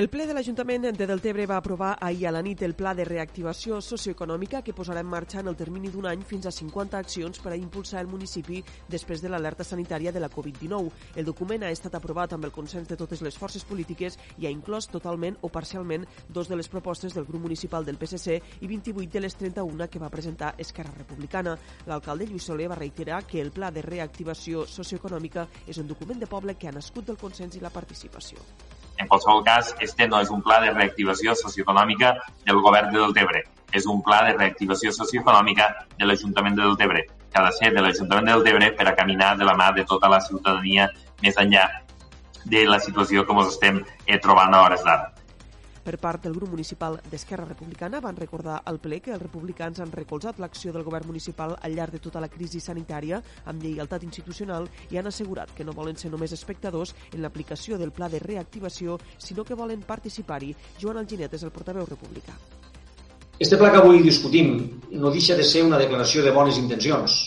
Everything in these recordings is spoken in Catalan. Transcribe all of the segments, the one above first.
El ple de l'Ajuntament de Deltebre va aprovar ahir a la nit el pla de reactivació socioeconòmica que posarà en marxa en el termini d'un any fins a 50 accions per a impulsar el municipi després de l'alerta sanitària de la Covid-19. El document ha estat aprovat amb el consens de totes les forces polítiques i ha inclòs totalment o parcialment dos de les propostes del grup municipal del PSC i 28 de les 31 que va presentar Esquerra Republicana. L'alcalde Lluís Soler va reiterar que el pla de reactivació socioeconòmica és un document de poble que ha nascut del consens i la participació. En qualsevol cas, este no és un pla de reactivació socioeconòmica del govern de Deltebre, és un pla de reactivació socioeconòmica de l'Ajuntament de Deltebre, que ha de ser de l'Ajuntament de Deltebre per a caminar de la mà de tota la ciutadania més enllà de la situació que ens estem eh, trobant a hores d'ara. Per part del grup municipal d'Esquerra Republicana van recordar al ple que els republicans han recolzat l'acció del govern municipal al llarg de tota la crisi sanitària amb lleialtat institucional i han assegurat que no volen ser només espectadors en l'aplicació del pla de reactivació, sinó que volen participar-hi. Joan Alginet és el portaveu republicà. Este pla que avui discutim no deixa de ser una declaració de bones intencions,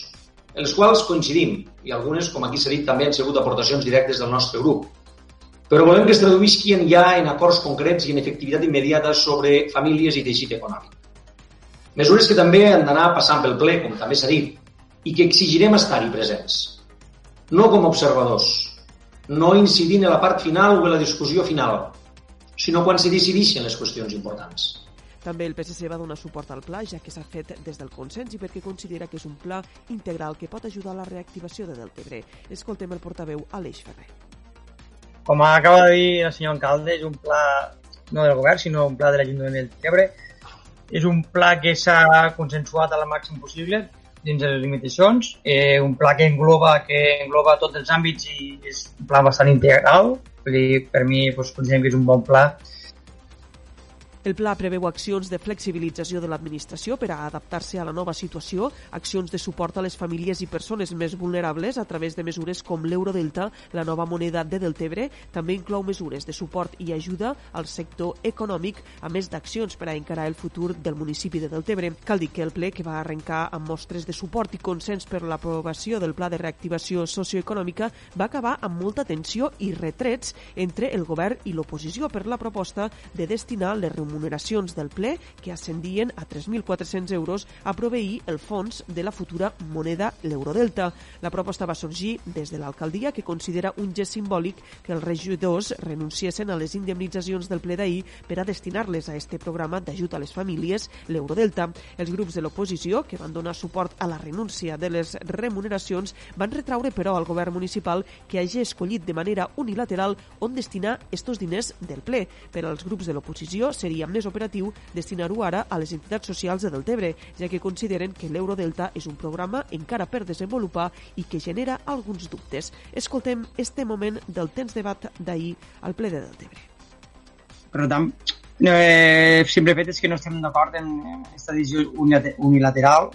en les quals coincidim, i algunes, com aquí s'ha dit, també han sigut aportacions directes del nostre grup però volem que es traduïsquin ja en acords concrets i en efectivitat immediata sobre famílies i teixit econòmic. Mesures que també han d'anar passant pel ple, com també s'ha dit, i que exigirem estar-hi presents. No com observadors, no incidint en la part final o en la discussió final, sinó quan se decideixen les qüestions importants. També el PSC va donar suport al pla, ja que s'ha fet des del consens i perquè considera que és un pla integral que pot ajudar a la reactivació de Deltebre. Escoltem el portaveu Aleix Ferrer. Com acaba de dir el senyor alcalde, és un pla no del govern, sinó un pla de l'Ajuntament del Tebre. És un pla que s'ha consensuat al màxim possible dins de les limitacions, eh, un pla que engloba, que engloba tots els àmbits i és un pla bastant integral. Dir, per mi doncs, considerem que és un bon pla el pla preveu accions de flexibilització de l'administració per a adaptar-se a la nova situació, accions de suport a les famílies i persones més vulnerables a través de mesures com l'Eurodelta, la nova moneda de Deltebre, també inclou mesures de suport i ajuda al sector econòmic, a més d'accions per a encarar el futur del municipi de Deltebre. Cal dir que el ple, que va arrencar amb mostres de suport i consens per l'aprovació del pla de reactivació socioeconòmica, va acabar amb molta tensió i retrets entre el govern i l'oposició per la proposta de destinar les remuneracions remuneracions del ple que ascendien a 3.400 euros a proveir el fons de la futura moneda l'Eurodelta. La proposta va sorgir des de l'alcaldia que considera un gest simbòlic que els regidors renunciessin a les indemnitzacions del ple d'ahir per a destinar-les a este programa d'ajut a les famílies, l'Eurodelta. Els grups de l'oposició, que van donar suport a la renúncia de les remuneracions, van retraure però al govern municipal que hagi escollit de manera unilateral on destinar estos diners del ple. Per als grups de l'oposició seria seria més operatiu destinar-ho ara a les entitats socials de Deltebre, ja que consideren que l'Eurodelta és un programa encara per desenvolupar i que genera alguns dubtes. Escoltem este moment del temps debat d'ahir al ple de Deltebre. Per tant, eh, simple fet és que no estem d'acord en aquesta decisió unilateral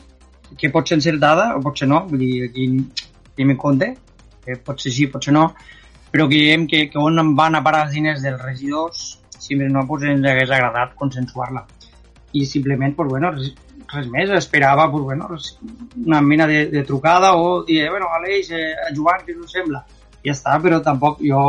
que pot ser encertada o pot ser no, vull dir, aquí tenim en compte, que pot ser sí, pot ser no, però creiem que, que on van a parar els diners dels regidors si més no, pues, ens hagués agradat consensuar-la. I simplement, pues, bueno, res, res més, esperava pues, bueno, una mena de, de trucada o dir, bueno, Aleix, eh, Joan, què us sembla? I ja està, però tampoc jo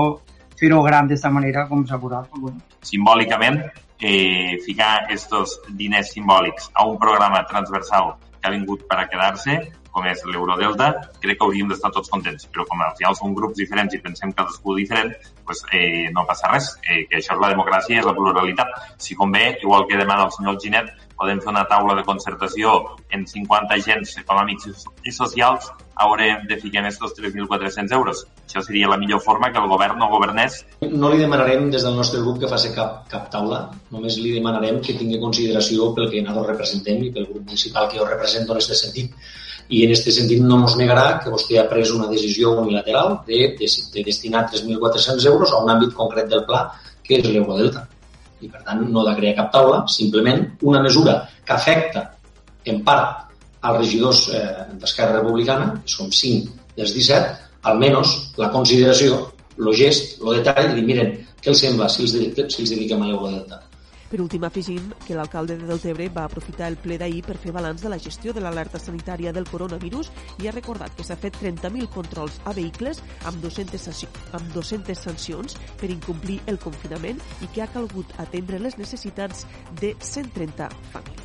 fer-ho gran d'aquesta manera com s'ha posat. Pues, bueno. Simbòlicament, eh, ficar estos diners simbòlics a un programa transversal que ha vingut per a quedar-se, com és l'Eurodelta, crec que hauríem d'estar tots contents. Però com al final són grups diferents i pensem cadascú diferent, pues, eh, no passa res. Eh, que això és la democràcia és la pluralitat. Si convé, igual que demana el senyor Ginet, podem fer una taula de concertació en 50 agents econòmics i socials haurem de ficar aquests 3.400 euros. Això seria la millor forma que el govern no governés. No li demanarem des del nostre grup que faci cap, cap taula, només li demanarem que tingui consideració pel que nosaltres representem i pel grup municipal que jo represento en aquest sentit i en aquest sentit no ens negarà que vostè ha pres una decisió unilateral de, de, de destinar 3.400 euros a un àmbit concret del pla, que és l'Eurodelta. I, per tant, no de crear cap taula, simplement una mesura que afecta en part als regidors eh, d'Esquerra Republicana, que som 5 dels 17, almenys la consideració, el gest, el detall de dir, miren, què els sembla si els, dediquem, si els dediquem a l'Eurodelta? Per últim, afegim que l'alcalde de Deltebre va aprofitar el ple d'ahir per fer balanç de la gestió de l'alerta sanitària del coronavirus i ha recordat que s'ha fet 30.000 controls a vehicles amb 200, amb 200 sancions per incomplir el confinament i que ha calgut atendre les necessitats de 130 famílies.